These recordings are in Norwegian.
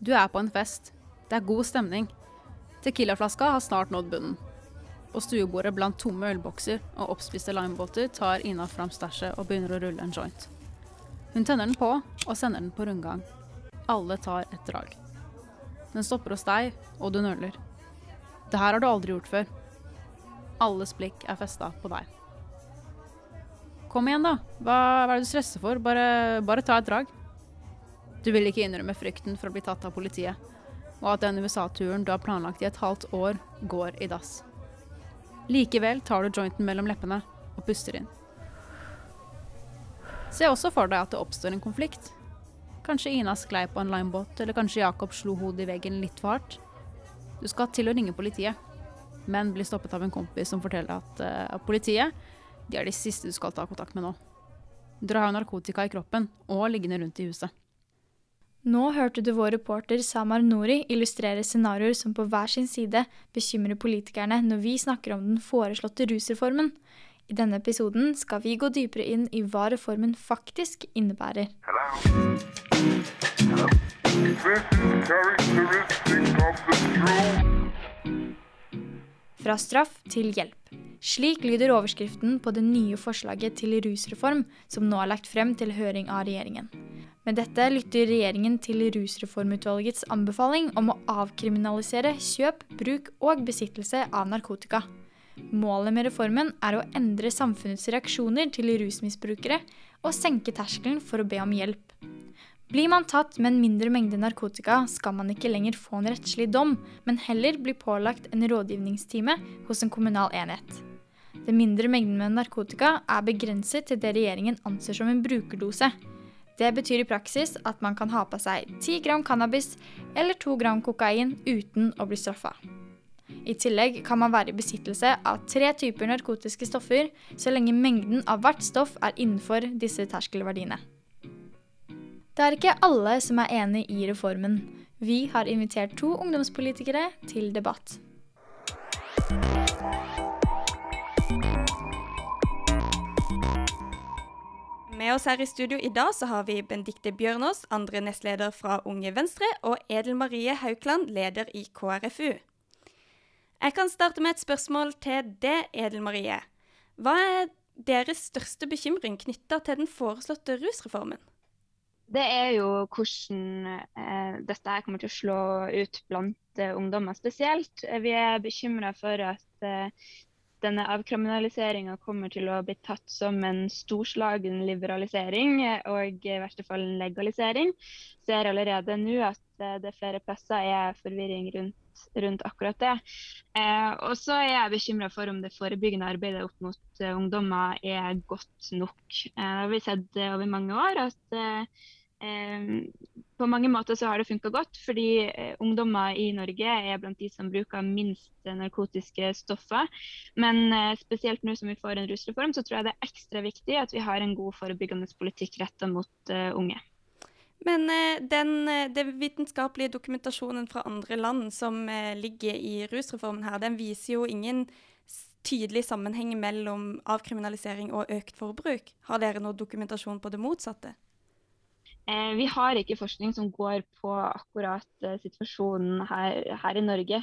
Du er på en fest. Det er god stemning. Tequilaflaska har snart nådd bunnen. På stuebordet blant tomme ølbokser og oppspiste limebåter tar Ina fram stæsjet og begynner å rulle en joint. Hun tenner den på og sender den på rundgang. Alle tar et drag. Den stopper hos deg, og du nøler. Det her har du aldri gjort før. Alles blikk er festa på deg. Kom igjen, da. Hva, hva er det du stresser for? Bare, bare ta et drag. Du vil ikke innrømme frykten for å bli tatt av politiet, og at den USA-turen du har planlagt i et halvt år, går i dass. Likevel tar du jointen mellom leppene og puster inn. Se også for deg at det oppstår en konflikt. Kanskje Ina sklei på en limebåt, eller kanskje Jakob slo hodet i veggen litt for hardt. Du skal til å ringe politiet, men blir stoppet av en kompis som forteller at uh, politiet de er de siste du skal ta kontakt med nå. Dere har jo narkotika i kroppen og liggende rundt i huset. Nå hørte du vår reporter Samar Nori illustrere scenarioer som på hver sin side bekymrer politikerne når vi snakker om den foreslåtte rusreformen. I denne episoden skal vi gå dypere inn i hva reformen faktisk innebærer. Hello. Fra straff til hjelp. Slik lyder overskriften på det nye forslaget til rusreform som nå er lagt frem til høring av regjeringen. Med dette lytter regjeringen til Rusreformutvalgets anbefaling om å avkriminalisere kjøp, bruk og besittelse av narkotika. Målet med reformen er å endre samfunnets reaksjoner til rusmisbrukere og senke terskelen for å be om hjelp. Blir man tatt med en mindre mengde narkotika, skal man ikke lenger få en rettslig dom, men heller bli pålagt en rådgivningstime hos en kommunal enhet. Den mindre mengden med narkotika er begrenset til det regjeringen anser som en brukerdose. Det betyr i praksis at man kan ha på seg 10 gram cannabis eller 2 gram kokain uten å bli straffa. I tillegg kan man være i besittelse av tre typer narkotiske stoffer, så lenge mengden av hvert stoff er innenfor disse terskelverdiene. Det er ikke alle som er enig i reformen. Vi har invitert to ungdomspolitikere til debatt. Med oss her i studio i dag så har vi Bendikte Bjørnås, andre nestleder fra Unge Venstre, og Edel Marie Haukland, leder i KrFU. Jeg kan starte med et spørsmål til det, Edel Marie. Hva er deres største bekymring knytta til den foreslåtte rusreformen? Det er jo hvordan eh, dette her kommer til å slå ut blant eh, ungdommer spesielt. Vi er bekymra for at eh, denne avkriminaliseringa kommer til å bli tatt som en storslagen liberalisering, og i verste fall en legalisering. Ser allerede nå at eh, det er flere plasser er forvirring rundt, rundt akkurat det. Eh, og så er jeg bekymra for om det forebyggende arbeidet opp mot ungdommer er godt nok. Eh, har vi sett over mange år at på mange måter så har det funka godt, fordi eh, ungdommer i Norge er blant de som bruker minst narkotiske stoffer. Men eh, spesielt nå som vi får en rusreform, så tror jeg det er ekstra viktig at vi har en god forebyggende politikk retta mot uh, unge. Men den, den, vitenskapelige dokumentasjonen fra andre land som ligger i rusreformen her, den viser jo ingen tydelig sammenheng mellom avkriminalisering og økt forbruk. Har dere noe dokumentasjon på det motsatte? Eh, vi har ikke forskning som går på akkurat eh, situasjonen her, her, i Norge.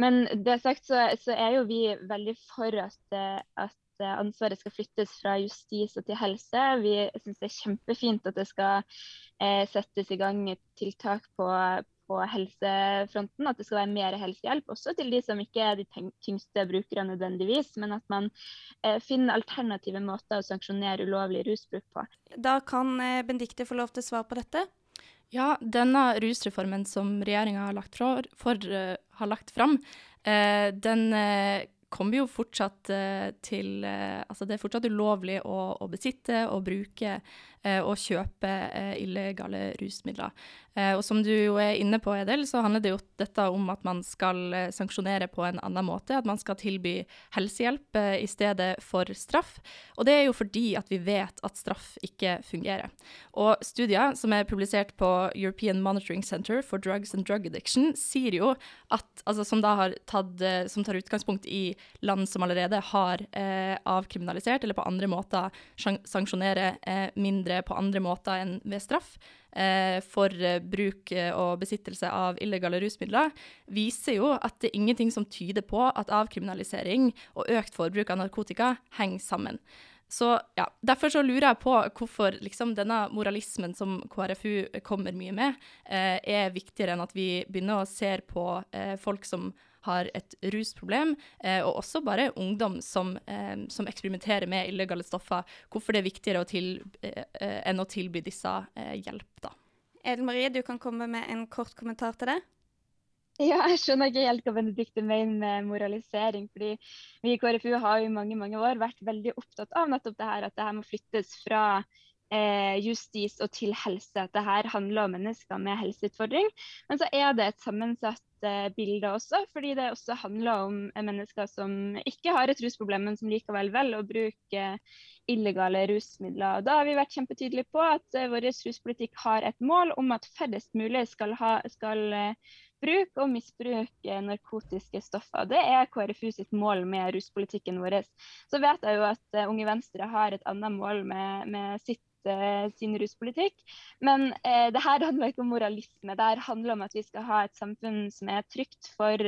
Men det sagt så, så, er jo vi veldig for at, eh, at ansvaret skal flyttes fra justis til helse. Vi syns det er kjempefint at det skal eh, settes i gang tiltak på, på helsefronten. At det skal være mer helsehjelp, også til de som ikke er de tyngste brukere nødvendigvis. Men at man eh, finner alternative måter å sanksjonere ulovlig rusbruk på. Da kan eh, Bendikte få lov til svar på dette. Ja, denne rusreformen som regjeringa har lagt, for, for, uh, har lagt fram, uh, den uh, kommer jo fortsatt til Altså det er fortsatt ulovlig å, å besitte og bruke og kjøpe illegale rusmidler. Eh, og som du jo er inne på, Edel, så handler det jo dette om at man skal eh, sanksjonere på en annen måte. At man skal tilby helsehjelp eh, i stedet for straff. Og det er jo fordi at vi vet at straff ikke fungerer. Og studier som er publisert på European Monitoring Center for Drugs and Drug Addiction, sier jo at, altså som da har tatt, som tar utgangspunkt i land som allerede har eh, avkriminalisert, eller på andre måter sanksjonerer eh, mindre på andre måter enn ved straff eh, for eh, bruk eh, og besittelse av illegale rusmidler, viser jo at det er ingenting som tyder på at avkriminalisering og økt forbruk av narkotika henger sammen. Så ja, Derfor så lurer jeg på hvorfor liksom, denne moralismen som KrFU kommer mye med, eh, er viktigere enn at vi begynner å se på eh, folk som har et rusproblem, eh, og også bare ungdom som, eh, som, eksperimenterer med illegale stoffer. Hvorfor det er viktigere å til, eh, enn å tilby disse eh, hjelp, da. Eden Marie, du kan komme med en kort kommentar til det. Ja, jeg skjønner ikke helt hva Benedicte mener med moralisering. fordi Vi i KrFU har jo i mange mange år vært veldig opptatt av nettopp det her, at det her må flyttes fra justis og til helse. At det her handler om mennesker med helseutfordring. Men så er det et sammensatt eh, bilde også, fordi det også handler om mennesker som ikke har et rusproblem, men som likevel velger å bruke illegale rusmidler. Da har vi vært kjempetydelige på at eh, vår ruspolitikk har et mål om at færrest mulig skal, ha, skal eh, bruke og misbruke narkotiske stoffer. Det er KrFU sitt mål med ruspolitikken vår. Så vet jeg jo at Unge Venstre har et annet mål med, med sitt sin ruspolitikk. Men eh, det her handler ikke om moralisme. Det her handler om at vi skal ha et samfunn som er trygt for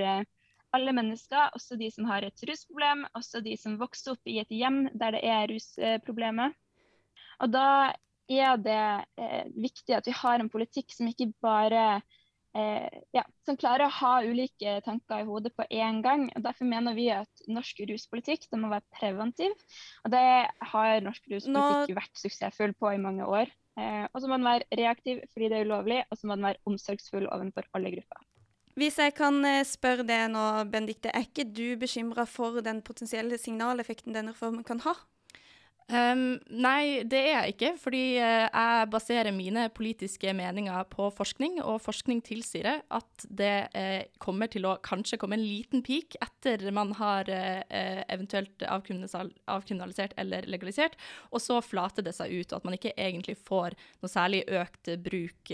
alle mennesker, også de som har et rusproblem, også de som vokser opp i et hjem der det er rusproblemer. Og da er det viktig at vi har en politikk som ikke bare eh, ja, som klarer å ha ulike tanker i hodet på én gang. og Derfor mener vi at norsk ruspolitikk må være preventiv. Og det har norsk ruspolitikk Nå... vært suksessfull på i mange år. Eh, og så må den være reaktiv fordi det er ulovlig, og så må den være omsorgsfull overfor alle grupper. Hvis jeg kan eh, spørre deg nå, Benedikte, er ikke du bekymra for den potensielle signaleffekten denne reformen kan ha? Um, nei, det er jeg ikke. Fordi uh, jeg baserer mine politiske meninger på forskning, og forskning tilsier at det eh, kommer til å kanskje komme en liten peak etter man har eh, eventuelt avkriminalisert eller legalisert, og så flater det seg ut, og at man ikke egentlig får noe særlig økt bruk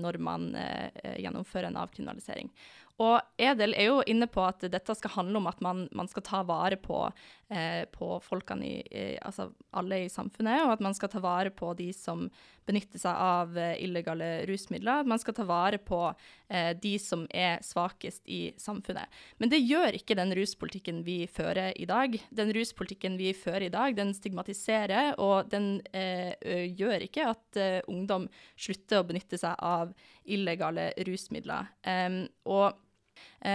når man gjennomfører en avkriminalisering. Og Edel er jo inne på at dette skal handle om at man, man skal ta vare på, eh, på folkene i, i, Altså alle i samfunnet, og at man skal ta vare på de som benytter seg av eh, illegale rusmidler. At man skal ta vare på eh, de som er svakest i samfunnet. Men det gjør ikke den ruspolitikken vi fører i dag. Den ruspolitikken vi fører i dag, den stigmatiserer, og den eh, gjør ikke at eh, ungdom slutter å benytte seg av illegale rusmidler. Og Eh,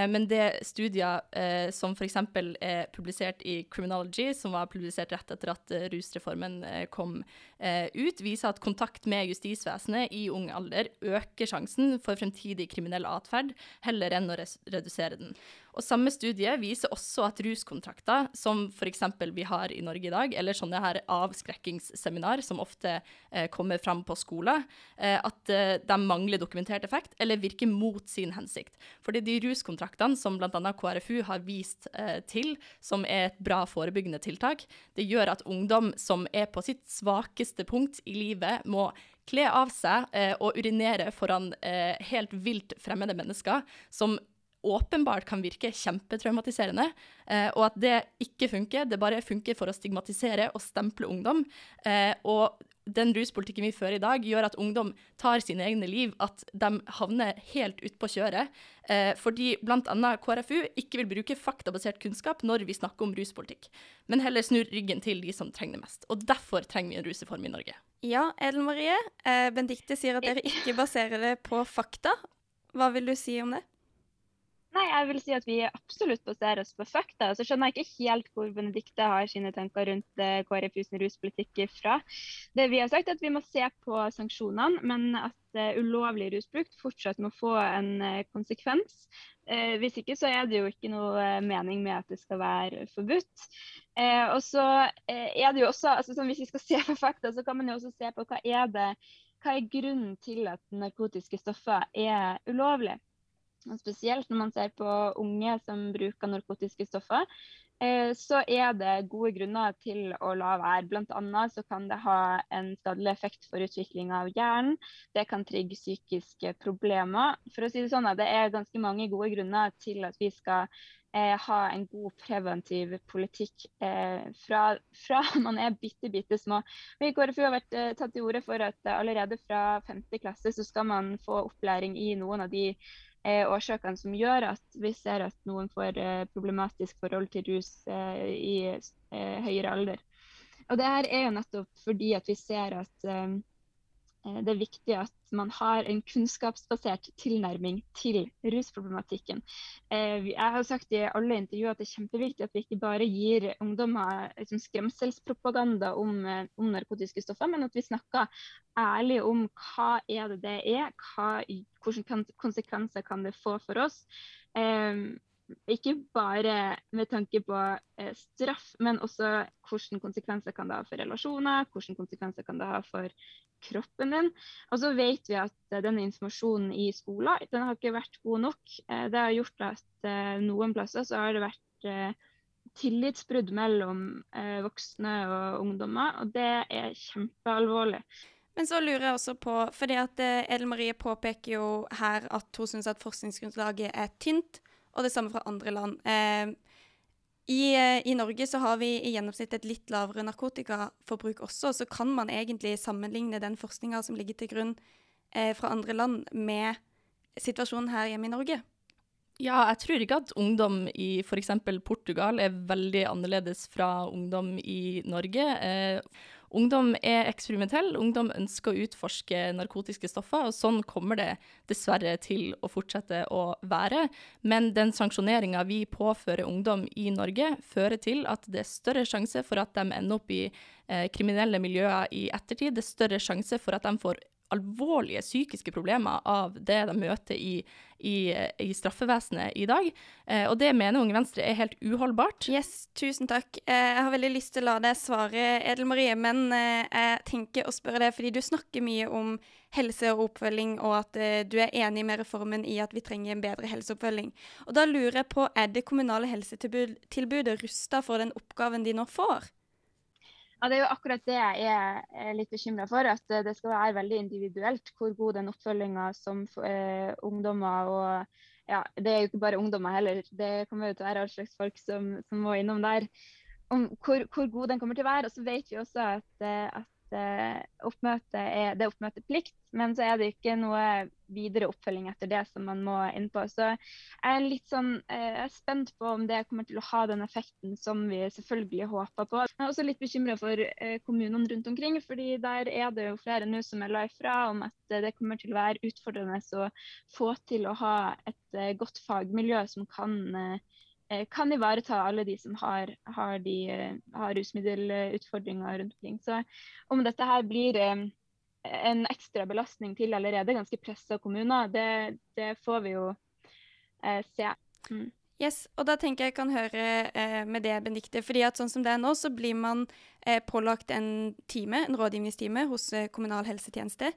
men det studier eh, som f.eks. er publisert i Criminology, som var publisert rett etter at eh, rusreformen kom ut, viser at kontakt med justisvesenet i ung alder øker sjansen for fremtidig kriminell atferd, heller enn å redusere den. Og Samme studie viser også at ruskontrakter, som f.eks. vi har i Norge i dag, eller sånne her avskrekkingsseminar som ofte eh, kommer fram på skoler, eh, at eh, de mangler dokumentert effekt eller virker mot sin hensikt. Fordi de ruskontraktene som bl.a. KrFU har vist eh, til, som er et bra forebyggende tiltak, det gjør at ungdom som er på sitt svakeste punkt i livet, må kle av seg eh, og urinere foran eh, helt vilt fremmede mennesker som åpenbart kan virke kjempetraumatiserende, eh, og at det ikke funker. Det bare funker for å stigmatisere og stemple ungdom. Eh, og den ruspolitikken vi fører i dag, gjør at ungdom tar sine egne liv, at de havner helt utpå kjøret. Eh, fordi bl.a. KrFU ikke vil bruke faktabasert kunnskap når vi snakker om ruspolitikk, men heller snur ryggen til de som trenger det mest. Og derfor trenger vi en rusreform i Norge. Ja, Edel Marie. Eh, Benedicte sier at dere ikke baserer det på fakta. Hva vil du si om det? Nei, jeg vil si at vi absolutt baserer oss på fakta. Så skjønner jeg ikke helt hvor Benedicte har sine tanker rundt eh, KrFU sin ruspolitikk fra. Det vi har sagt er at vi må se på sanksjonene, men at uh, ulovlig rusbruk fortsatt må få en uh, konsekvens. Hvis ikke så er det jo ikke noe mening med at det skal være forbudt. og så er det jo også, altså, Hvis vi skal se på fakta, så kan man jo også se på hva er det hva er grunnen til at narkotiske stoffer er ulovlig. Og spesielt når man ser på unge som bruker narkotiske stoffer, eh, så er det gode grunner til å la være. Bl.a. så kan det ha en skadelig effekt for utvikling av hjernen. Det kan trigge psykiske problemer. For å si Det sånn det er ganske mange gode grunner til at vi skal eh, ha en god preventiv politikk eh, fra, fra, man er bitte, bitte små. Vi i KrFU har vært tatt til orde for at allerede fra 5. klasse så skal man få opplæring i noen av de eh, årsakene som gjør at vi ser at noen får eh, problematisk forhold til rus i høyere alder. Og det her er jo nettopp fordi at vi ser at Eh, det er viktig at man har en kunnskapsbasert tilnærming til rusproblematikken. Eh, jeg har sagt i alle intervjuer at det er kjempeviktig at vi ikke bare gir ungdommer liksom, skremselspropaganda om, eh, om, narkotiske stoffer, men at vi snakker ærlig om hva er det det er, hva, hvilke konsekvenser kan det få for oss. Ikke bare med tanke på straff, men også hvilke konsekvenser kan det ha for relasjoner, hvilke konsekvenser kan det ha for kroppen din. Og så vet vi at eh, denne informasjonen i skolen den har ikke vært god nok. Eh, det har gjort at uh, noen plasser så har det vært tillitsbrudd mellom voksne og ungdommer, og det er kjempealvorlig. Men så lurer jeg også på, fordi at Edel Marie påpeker jo her at hun syns at forskningsgrunnlaget er tynt, og det samme fra andre land. Eh, i, eh, I, Norge så har vi i gjennomsnitt et litt lavere narkotikaforbruk også, så kan man egentlig sammenligne den forskninga som ligger til grunn eh, fra andre land, med situasjonen her hjemme i Norge. Ja, jeg tror ikke at ungdom i f.eks. Portugal er veldig annerledes fra ungdom i Norge. Eh, ungdom er eksperimentell, ungdom ønsker å utforske narkotiske stoffer, og sånn kommer det dessverre til å fortsette å være. Men den sanksjoneringa vi påfører ungdom i Norge, fører til at det er større sjanse for at de ender opp i eh, kriminelle miljøer i ettertid. Det er større sjanse for at de får alvorlige psykiske problemer av det de møter i, i, i straffevesenet i dag. Eh, og det mener Unge Venstre er helt uholdbart. Yes, tusen takk. Eh, jeg har veldig lyst til å la deg svare, Edel Marie, men eh, jeg tenker å spørre deg fordi du snakker mye om helse og oppfølging, og at eh, du er enig med reformen i at vi trenger en bedre helseoppfølging. Og da lurer jeg på, er det kommunale helsetilbudet rusta for den oppgaven de nå får? Ja, Det er jo akkurat det jeg er litt bekymra for. At det skal være veldig individuelt hvor god den oppfølginga som eh, ungdommer og ja, Det er jo ikke bare ungdommer heller, det kommer jo til å være all slags folk som, som må innom der. Om hvor, hvor, god den kommer til å være. Og så vet vi også at, eh, at Eh, oppmøte er, det er oppmøteplikt, men så er det ikke noe videre oppfølging etter det som man må inn på. Så jeg er litt sånn, eh, jeg er spent på om det kommer til å ha den effekten som vi selvfølgelig håper på. Jeg er også litt bekymra for eh, kommunene rundt omkring, fordi der er det jo flere nå som er la ifra om at det kommer til å være utfordrende å få til å ha et godt fagmiljø som kan Eh, kan ivareta alle de som har, har, de, eh, har rusmiddelutfordringer rundt omkring. Så om dette her blir eh, en ekstra belastning til allerede ganske pressa kommuner, det, det, får vi jo eh, se. Mm. Yes, og da tenker jeg kan høre eh, med det, Benedicte. fordi at sånn som det er nå, så blir man eh, pålagt en time, en rådgivningstime hos eh, kommunal helsetjeneste.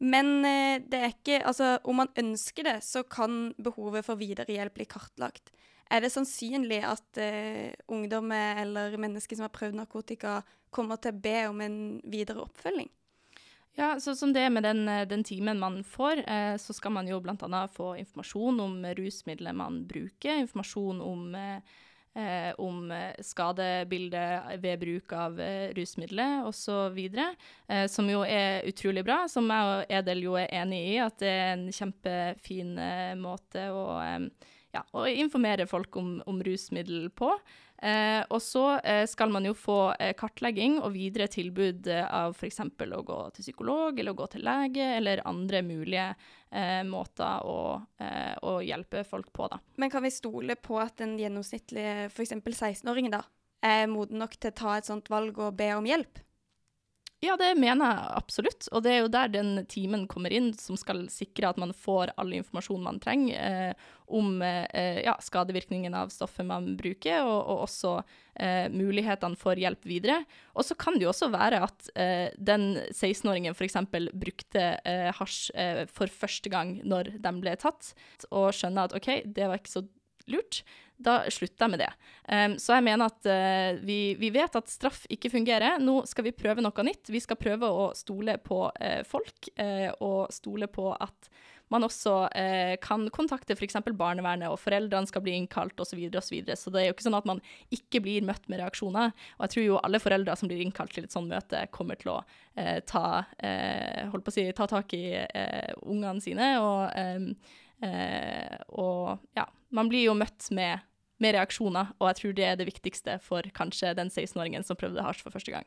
Men det er ikke Altså, om man ønsker det, så kan behovet for videre hjelp bli kartlagt. Er det sannsynlig at uh, ungdommer eller mennesker som har prøvd narkotika, kommer til å be om en videre oppfølging? Ja, så som det er med den, eh, den timen man får, eh, så skal man jo bl.a. få informasjon om rusmidler man bruker, informasjon om, eh, om skadebildet ved bruk av eh, rusmidler osv., eh, som jo er utrolig bra. Som jeg og Edel jo er enig i, at det er en kjempefin eh, måte å ja, og informere folk om, om rusmiddel på. Eh, og så eh, skal man jo få eh, kartlegging og videre tilbud eh, av f.eks. å gå til psykolog eller å gå til lege, eller andre mulige eh, måter å, eh, å, hjelpe folk på. Da. Men kan vi stole på at en gjennomsnittlig f.eks. 16-åring da, er moden nok til å ta et sånt valg og be om hjelp? Ja, det mener jeg absolutt. Og det er jo der den timen kommer inn, som skal sikre at man får all informasjon man trenger eh, om eh, ja, skadevirkningene av stoffet man bruker, og, og også eh, mulighetene for hjelp videre. Og så kan det jo også være at eh, den 16-åringen f.eks. brukte eh, hasj eh, for første gang når de ble tatt, og skjønner at OK, det var ikke så lurt da slutter jeg med det. Um, så jeg mener at uh, vi, vi, vet at straff ikke fungerer. Nå skal vi prøve noe nytt. Vi skal prøve å stole på uh, folk, uh, og stole på at man også kan kontakte f.eks. barnevernet, og foreldrene skal bli innkalt osv. Så, og så, videre. så det er jo ikke sånn at man ikke blir møtt med reaksjoner. Og jeg tror jo alle foreldre som blir innkalt til et sånt møte, kommer til å ta, si, ta tak i ungene sine. Og, eh, og ja, man blir jo møtt med med reaksjoner, og jeg tror det er det viktigste for kanskje den 16-åringen som prøvde hasj for første gang.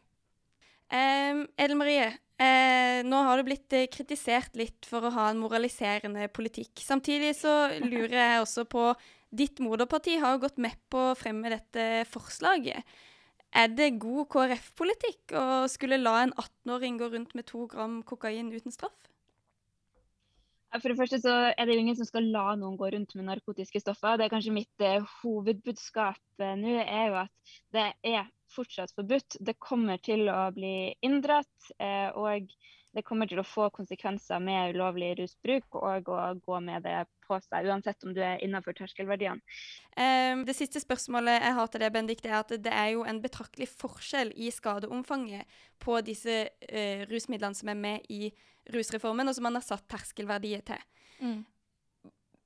Um, Edel Marie, eh, nå har du blitt uh, kritisert litt for å ha en moraliserende politikk. Samtidig så lurer jeg også på Ditt moderparti har jo gått med på å fremme dette forslaget. Er det god KrF-politikk å skulle la en 18-åring gå rundt med to gram kokain uten straff? For det første så er det jo ingen som skal la noen gå rundt med narkotiske stoffer. Det er kanskje mitt eh, hovedbudskap eh, nå, er jo at det er fortsatt forbudt. Det kommer til å bli inndratt, eh, og det kommer til å få konsekvenser med ulovlig rusbruk og å gå med det på seg, uansett om du er innenfor terskelverdiene. Um, det siste spørsmålet jeg har til det, Bendik, er at det er jo en betraktelig forskjell i skadeomfanget på disse uh, rusmidlene som er med i rusreformen, og som man har satt terskelverdier til. Mm.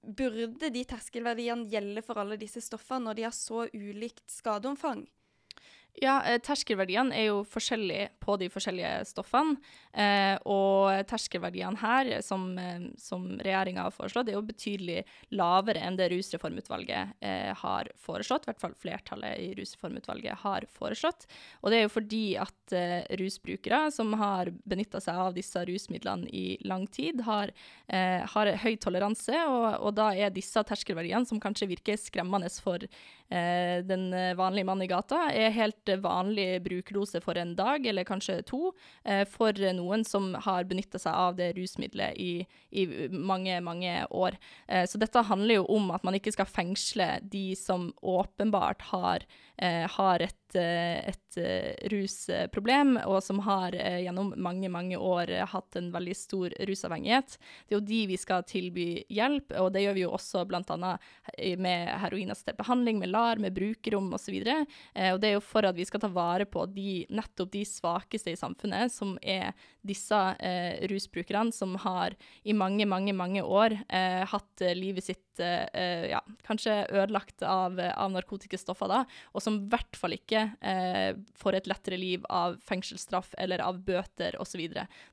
Burde de terskelverdiene gjelde for alle disse stoffene når de har så ulikt skadeomfang? Ja, eh, terskelverdiene er jo forskjellige på de forskjellige stoffene. Eh, og terskelverdiene her, som, eh, som regjeringa har foreslått, er jo betydelig lavere enn det Rusreformutvalget eh, har foreslått. I hvert fall flertallet i Rusreformutvalget har foreslått. Og det er jo fordi at eh, rusbrukere som har benytta seg av disse rusmidlene i lang tid, har, eh, har høy toleranse, og, og, da er disse terskelverdiene, som kanskje virker skremmende for den vanlige mannen i gata, er helt vanlig brukerdose for en dag, eller kanskje to, eh, for noen som har benytta seg av det rusmiddelet i, i, mange, mange år. Eh, så dette handler jo om at man ikke skal fengsle de som åpenbart har, eh, har et et, rusproblem, og som har gjennom mange, mange år hatt en veldig stor rusavhengighet. Det er jo de vi skal tilby hjelp, og det gjør vi jo også bl.a. med heroinassistert behandling, med LAR, med brukerrom osv. Og, så og det er jo for at vi skal ta vare på de, nettopp de svakeste i samfunnet, som er disse eh, rusbrukerne som har i mange, mange, mange år eh, hatt eh, livet sitt eh, ja, kanskje ødelagt av, av narkotiske stoffer, da, og som i hvert fall ikke eh, får et lettere liv av fengselsstraff eller av bøter osv.,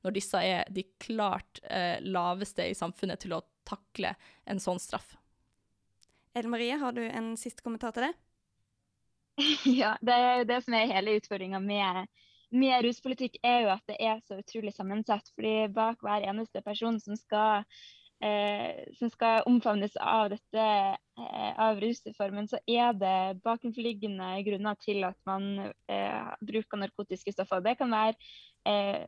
når disse er de klart eh, laveste i samfunnet til å takle en sånn straff. Ellen Marie, har du en siste kommentar til det? ja, det er jo det som er hele utfordringa med, med, ruspolitikk, er jo at det er så utrolig sammensatt. fordi bak hver eneste person som skal, eh, som skal omfavnes av dette, eh, av rusreformen, så er det bakenforliggende grunner til at man eh, bruker narkotiske stoffer. Det kan være eh,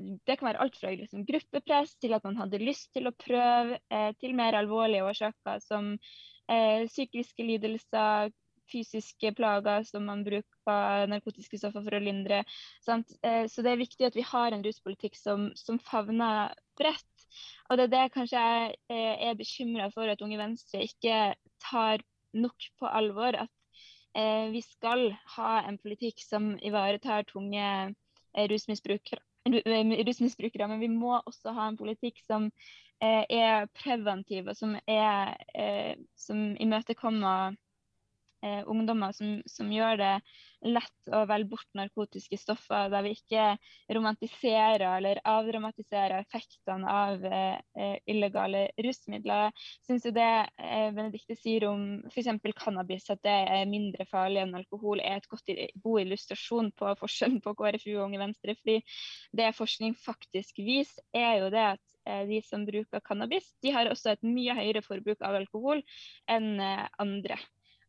det kan være alt fra liksom, gruppepress til at man hadde lyst til å prøve, eh, til mer alvorlige årsaker som eh, psykiske lidelser, fysiske plager som man bruker narkotiske stoffer for å lindre. Eh, så det er viktig at vi har en ruspolitikk som, som favner bredt. Og det er det kanskje jeg eh, er bekymra for at Unge Venstre ikke tar nok på alvor. At eh, vi skal ha en politikk som ivaretar tunge rusmisbrukere. Rusmisbrukere, men vi må også ha en politikk som er preventiv og som, er, som imøtekommer eh, ungdommer som, som, gjør det lett å velge bort narkotiske stoffer, der vi ikke romantiserer eller avdramatiserer effektene av eh, illegale rusmidler. Jeg syns jo det eh, Benedicte sier om f.eks. cannabis, at det er mindre farlig enn alkohol, er et godt, god illustrasjon på forskjellen på KrFU og Unge Venstre. fordi det forskning faktisk viser, er jo det at eh, de som bruker cannabis, de har også et mye høyere forbruk av alkohol enn eh, andre.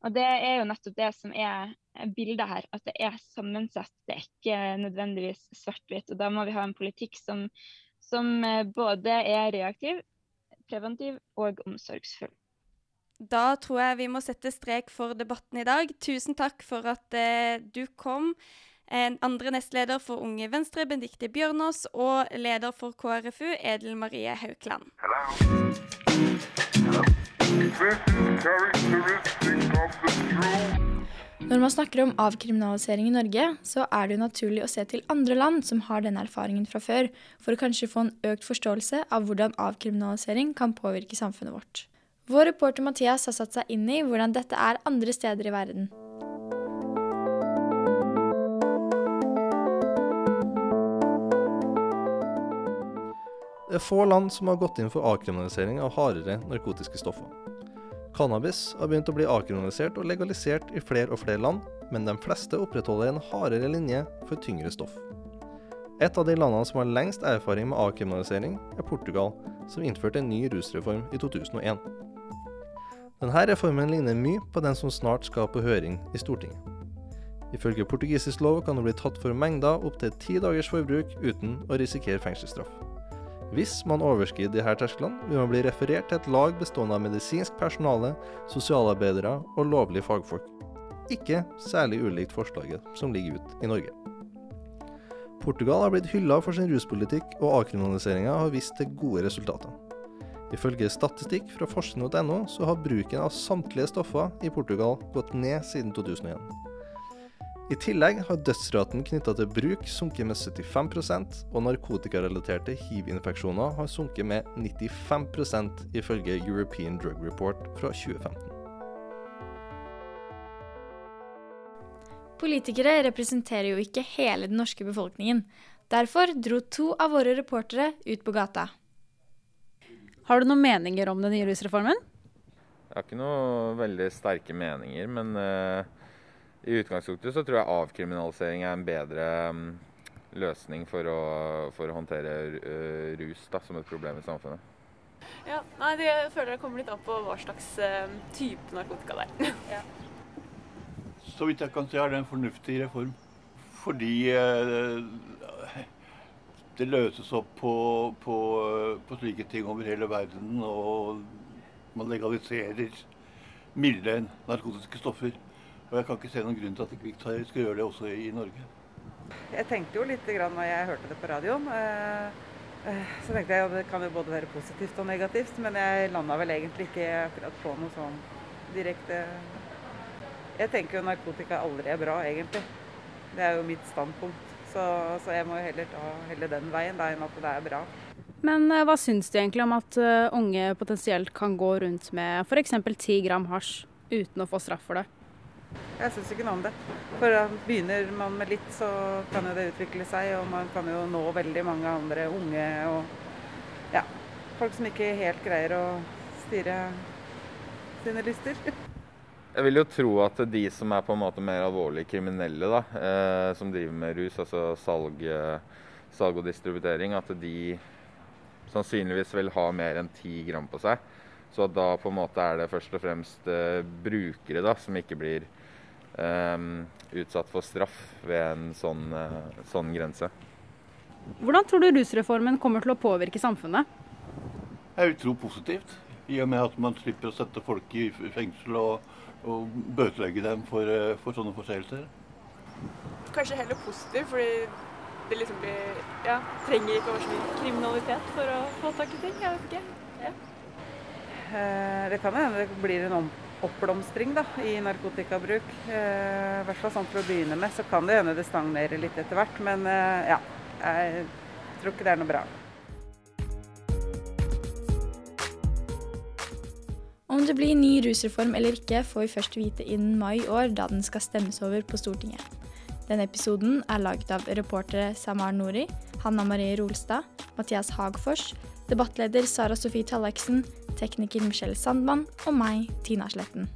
Og Det er jo nettopp det som er bildet her, at det er sammensatt. Det er ikke nødvendigvis svart-hvitt. og Da må vi ha en politikk som, som eh, både er reaktiv, preventiv og omsorgsfull. Da tror jeg vi må sette strek for debatten i dag. Tusen takk for at eh, du kom. En andre nestleder for Unge Venstre, Benedicte Bjørnås, og leder for KrFU, Edel Marie Haukland. Hello. Hello. Når man snakker om avkriminalisering i Norge, så er det jo naturlig å se til andre land som har denne erfaringen fra før, for å kanskje få en økt forståelse av hvordan avkriminalisering kan påvirke samfunnet vårt. Vår reporter Mathias har satt seg inn i hvordan dette er andre steder i verden. Det er få land som har gått inn for avkriminalisering av hardere narkotiske stoffer. Cannabis har begynt å bli avkriminalisert og legalisert i flere og flere land, men de fleste opprettholder en hardere linje for tyngre stoff. Et av de landene som har lengst erfaring med avkriminalisering, er Portugal, som innførte en ny rusreform i 2001. Denne reformen ligner mye på den som snart skal på høring i Stortinget. Ifølge portugisisk lov kan du bli tatt for mengder opptil ti dagers forbruk uten å risikere fengselsstraff. Hvis man overskrider disse tersklene, vil man bli referert til et lag bestående av medisinsk personale, sosialarbeidere og lovlige fagfolk. Ikke særlig ulikt forslaget som ligger ute i Norge. Portugal har blitt hylla for sin ruspolitikk, og avkriminaliseringa har vist til gode resultater. Ifølge statistikk fra forskning.no så har bruken av samtlige stoffer i Portugal gått ned siden 2001. I tillegg har dødsraten knytta til bruk sunket med 75% og narkotikarelaterte hiv-infeksjoner har sunket med 95% ifølge European Drug Report fra 2015. Politikere representerer jo ikke hele den norske befolkningen. Derfor dro to av våre reportere ut på gata. Har du noen meninger om den nye rusreformen? Jeg har ikke noen veldig sterke meninger, men uh, i utgangspunktet så tror jeg avkriminalisering er en bedre um, løsning for å, for å håndtere uh, rus da, som et problem i samfunnet. Ja, nei, det, Jeg føler det kommer litt an på hva slags uh, type narkotika det er. ja. Så vidt jeg kan se er det en fornuftig reform. Fordi uh, det løses opp på, på, på, slike ting over hele verden. Og man legaliserer milde narkotiske stoffer. Og jeg kan ikke se noen grunn til at vi ikke skal gjøre det også i Norge. Jeg tenkte jo litt grann når jeg hørte det på radioen. Eh, eh, så tenkte jeg at det kan jo både være positivt og negativt, men jeg landa vel egentlig ikke akkurat på noe sånn direkte Jeg tenker jo narkotika aldri er bra, egentlig. Det er jo mitt standpunkt. Så, så jeg må jo heller ta heller den veien da, enn at det er bra. Men uh, hva syns du egentlig om at unge potensielt kan gå rundt med f.eks. 10 gram hasj uten å få straff for det? Jeg syns ikke noe om det. For begynner man med litt, så kan jo det utvikle seg. Og man kan jo nå veldig mange andre unge og ja, folk som ikke helt greier å styre sine lyster. Jeg vil jo tro at de som er på en måte mer alvorlig kriminelle, da, eh, som driver med rus, altså salg, salg, og distributering, at de sannsynligvis vil ha mer enn ti gram på seg. Så da på en måte er det først og fremst eh, brukere da, som ikke blir utsatt for straff ved en sånn, uh, sånn, grense. Hvordan tror du rusreformen kommer til å påvirke samfunnet? Jeg vil tro positivt. I og med at man slipper å sette folk i fengsel og, og bøtelegge dem for, uh, for sånne forseelser. Kanskje heller positivt, fordi det liksom blir Ja, trenger ikke å være så mye kriminalitet for å få tak i ting. Jeg vet ikke. Ja. Eh, det kan hende det blir en omp oppblomstring da, i narkotikabruk. Eh, I hvert fall sånn for å begynne med. Så kan det hende det stagnerer litt etter hvert, men eh, ja. Jeg tror ikke det er noe bra. Om det blir ny rusreform eller ikke, får vi først vite innen mai i år, da den skal stemmes over på Stortinget. Denne episoden er laget av reportere Samar Nori, Hanna Marie Rolstad, Mathias Hagfors, debattleder Sara Sofie Talleksen, tekniker Michelle Sandmann og meg, Tina Sletten.